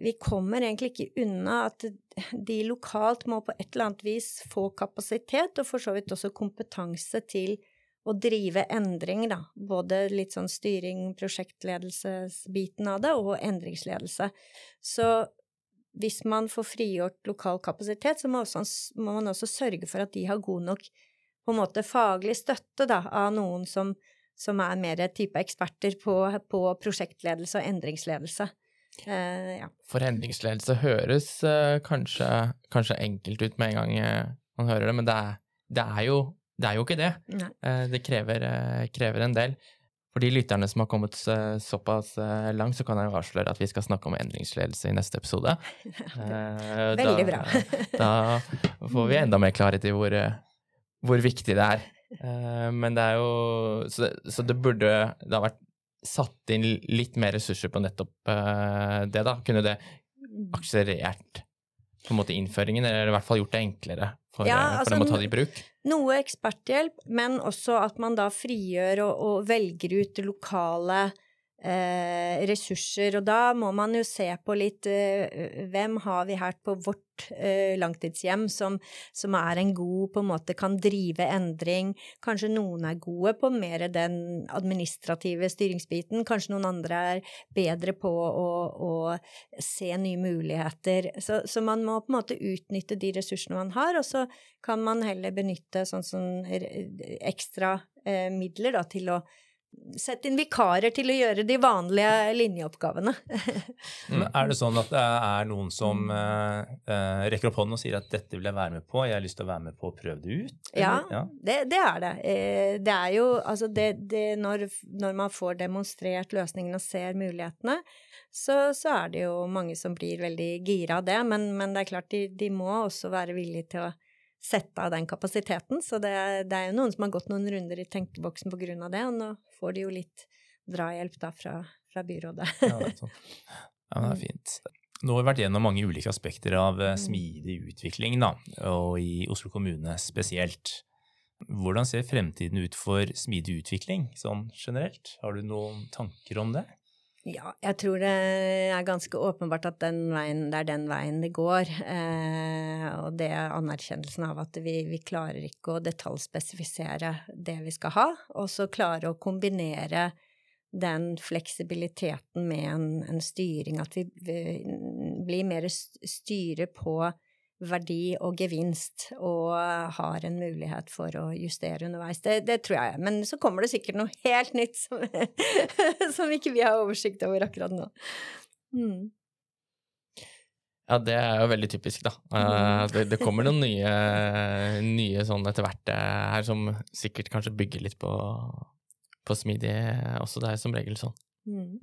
Vi kommer egentlig ikke unna at de lokalt må på et eller annet vis få kapasitet, og for så vidt også kompetanse til å drive endring, da. Både litt sånn styring, prosjektledelsesbiten av det, og endringsledelse. Så hvis man får frigjort lokal kapasitet, så må, også, må, man også sørge for at de har god nok på en måte faglig støtte da, av noen som, som er mer type eksperter på, på prosjektledelse og endringsledelse. Eh, ja. For endringsledelse høres eh, kanskje, kanskje, enkelt ut med en gang uh, man hører det, men det er, det er jo det er jo ikke det. Eh, det krever, eh, krever, en del. For de lytterne som har kommet såpass eh, langt, så kan jeg jo avsløre at vi skal snakke om endringsledelse i neste episode. Veldig bra. da får vi enda mer klarhet i hvor, hvor viktig det er. Men det er jo Så det, så det burde Det har vært satt inn litt mer ressurser på nettopp det, da. Kunne det mm. akselerert på en måte innføringen, eller i hvert fall gjort det enklere for, ja, altså, for dem å ta det i bruk? Noe eksperthjelp, men også at man da frigjør og, og velger ut lokale eh, ressurser. Og da må man jo se på litt eh, hvem har vi her på vårt eh, langtidshjem som, som, er en god på en måte kan drive endring. Kanskje noen er gode på mer den administrative styringsbiten. Kanskje noen andre er bedre på å, å se nye muligheter. Så, så, man må på en måte utnytte de ressursene man har, og så kan man heller benytte sånn som ekstra eh, midler da, til å Sett inn vikarer til å gjøre de vanlige linjeoppgavene. Er det sånn at det er noen som uh, rekker opp hånden og sier at 'dette vil jeg være med på', jeg har lyst til å være med på å prøve det ut? Ja, ja. Det, det, er det. Det er jo altså det, det når, når, man får demonstrert løsningene og ser mulighetene, så, så, er det jo mange som blir veldig gira av det. Men, men det er klart, de, de må også være villige til å sette av den kapasiteten. Så det, det, er jo noen som har gått noen runder i tenkeboksen på grunn av det, og nå får de jo litt drahjelp da fra, fra byrådet. ja, sånn. ja, det er fint. Nå har vi vært gjennom mange ulike aspekter av eh, smidig utvikling, da, og i Oslo kommune spesielt. Hvordan ser fremtiden ut for smidig utvikling sånn generelt? Har du noen tanker om det? Ja, jeg tror det er ganske åpenbart at veien, det er den veien det går. Eh, og det er anerkjennelsen av at vi, vi, klarer ikke å detaljspesifisere det vi skal ha, og så klare å kombinere den fleksibiliteten med en, en styring, at vi, vi blir mer styre på verdi og gevinst og har en mulighet for å justere underveis. Det, det tror jeg. Men så kommer det sikkert noe helt nytt som, som ikke vi har oversikt over akkurat nå. Mm. Ja, det er jo veldig typisk, da. Uh, det, det, kommer noen nye, nye sånn etter hvert uh, her, som sikkert kanskje bygger litt på, på smidig også. Det er som regel sånn. Mm.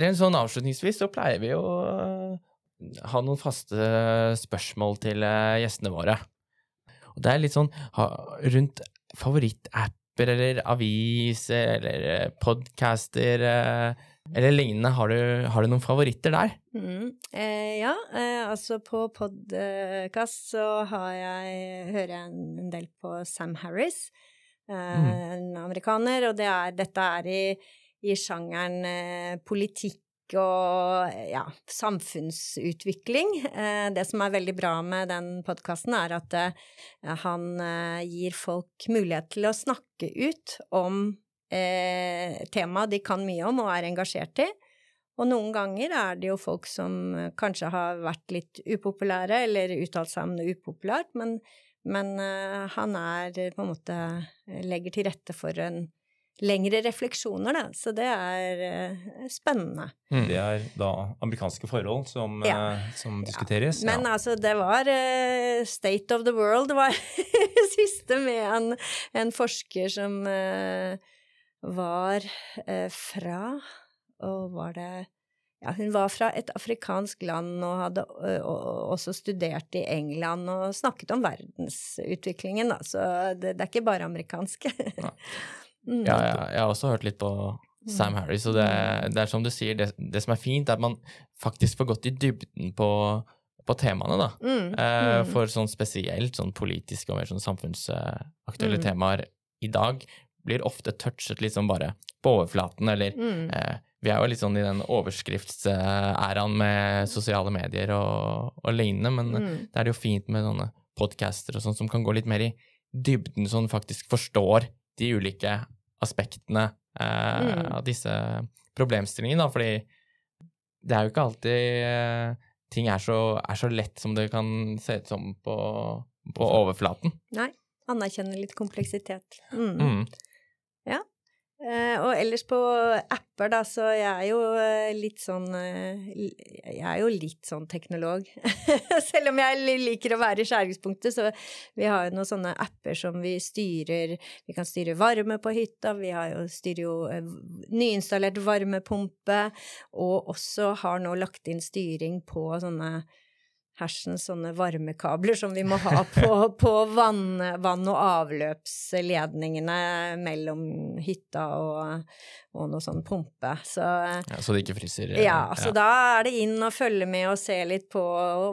Rent sånn avslutningsvis så pleier vi uh, ha noen faste spørsmål til gjestene våre. Og det er litt sånn ha, rundt favorittapper eller aviser eller podcaster. Uh, eller lignende. Har du, har du noen favoritter der? Mm. Eh, ja, eh, altså på podkast så jeg, hører jeg en del på Sam Harris, eh, mm. en amerikaner, og det er, dette er i, i sjangeren eh, politikk og ja, samfunnsutvikling. Eh, det som er veldig bra med den podkasten, er at eh, han gir folk mulighet til å snakke ut om eh, tema de kan mye om og er engasjert i. Og noen ganger er det jo folk som eh, kanskje har vært litt upopulære, eller uttalt seg om noe upopulært, men, men han er på en måte legger til rette for en lengre refleksjoner, da. Så det er uh, spennende. Mm. Det er da amerikanske forhold som, ja. uh, som diskuteres? Ja. Men ja. altså, det var State of the World var siste med en, en forsker som var fra Og var det ja, hun var fra et afrikansk land og hadde også studert i England og snakket om verdensutviklingen, da, så det, det er ikke bare amerikansk. ja. mm. ja, jeg har også hørt litt på Sam mm. Harris, og det, det er som du sier, det, det, som er fint, er at man faktisk får gått i dybden på, på temaene, da. Mm. Eh, mm. for sånn spesielt sånn politiske og mer sånn samfunnsaktuelle mm. temaer i dag blir ofte touchet litt sånn bare på overflaten, eller mm. eh, Vi er jo litt sånn i den overskriftsæraen med sosiale medier og, og lignende, men mm. det er jo fint med sånne podcaster og sånn som kan gå litt mer i dybden, sånn faktisk forstår de ulike aspektene eh, mm. av disse problemstillingene, da, fordi det er jo ikke alltid eh, ting er så, er så, lett som det kan se ut som på, på overflaten. Nei. Anerkjenne litt kompleksitet. Mm. Mm. Eh, og ellers på apper, da, så jeg er jo eh, litt sånn eh, Jeg er jo litt sånn teknolog. Selv om jeg liker å være i skjæringspunktet, så vi har jo noen sånne apper som vi styrer Vi kan styre varme på hytta, vi jo, styrer jo nyinstallert varmepumpe, og også har nå lagt inn styring på sånne hersens sånne varmekabler som vi må ha på, på vann, vann, og avløpsledningene mellom hytta og, og noe sånn pumpe. Så, ja, så det ikke fryser? Ja, så ja. da er det inn og følge med og se litt på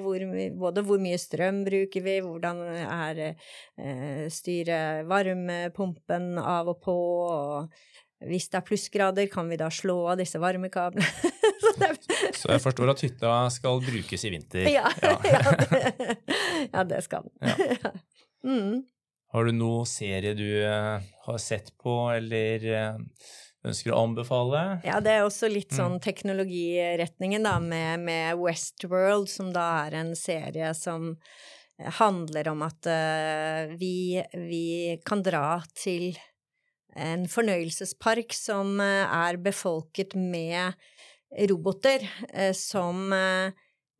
hvor, både hvor mye strøm bruker vi, hvordan er eh, varmepumpen av og på, og hvis det er plussgrader, kan vi da slå av disse varmekablene? så, jeg forstår at hytta skal brukes i vinter? Ja, ja. ja, det, ja det, skal den. Mm. Har du noen serie du uh, har sett på, eller uh, ønsker å anbefale? Ja, det er også litt mm. sånn teknologiretningen, da, med, med, Westworld, som da er en serie som handler om at uh, vi, vi kan dra til en fornøyelsespark som eh, er befolket med roboter eh, som eh,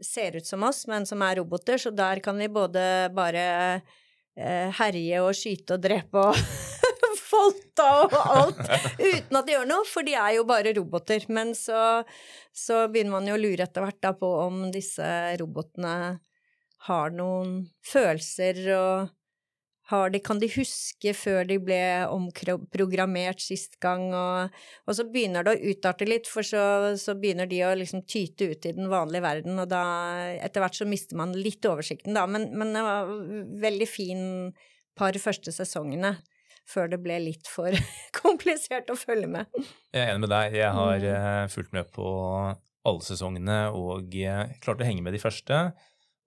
ser ut som oss, men som er roboter, så der kan vi både bare herje og skyte og drepe og folta og alt uten at de gjør noe, for de er jo bare roboter. Men så, så begynner man jo å lure etter hvert da på om disse robotene har noen følelser og de, kan de huske før de ble omprogrammert sist gang, og, og, så begynner det å utarte litt, for så, så, begynner de å liksom tyte ut i den vanlige verden, og da etter hvert så mister man litt oversikten, da, men, men det var veldig fin par første sesongene. Før det ble litt for komplisert å følge med. Jeg er enig med deg. Jeg har uh, fulgt med på alle sesongene og uh, klart å henge med de første.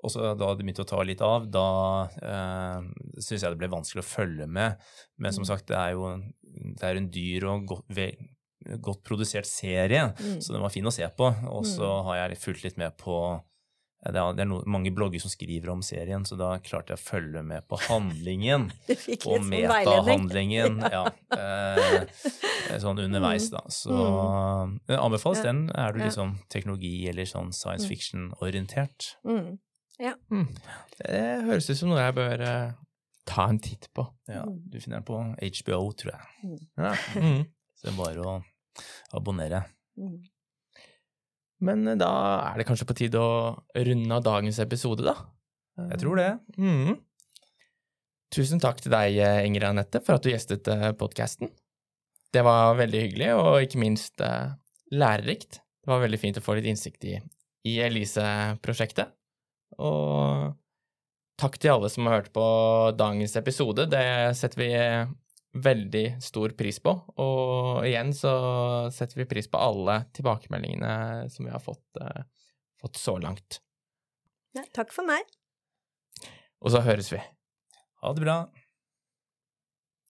Og så da det begynte å ta litt av, da eh, syns jeg det ble vanskelig å følge med. Men som mm. sagt, det er jo det er en dyr og godt, vel, godt produsert serie, mm. så den var fin å se på. Og så mm. har jeg fulgt litt med på det er, det er no, mange blogger som skriver om serien, så da klarte jeg å følge med på handlingen. Og sånn metahandlingen. ja. eh, sånn underveis, da. Så mm. anbefales Ja. den. Er du liksom teknologi- eller sånn science Mm. fiction-orientert? Mm. Mm. Det høres ut som noe jeg bør eh, ta en titt på. Ja, Mm. du finner den på HBO, tror jeg. Ja. Mm. Så det er bare å abonnere. Mm. Men eh, da er det kanskje på tide å runde av dagens episode, da? Jeg tror det. Mm. Tusen takk til deg, Inger Ingrid Anette, for at du gjestet podkasten. Det var veldig hyggelig, og ikke minst eh, lærerikt. Det var veldig fint å få litt innsikt i, i Elise-prosjektet. Og takk til alle som har hørt på dagens episode. Det setter vi veldig stor pris på. Og igjen så setter vi pris på alle tilbakemeldingene som vi har fått, eh, fått så langt. Ja, takk for meg. Og så høres vi. Ha det bra.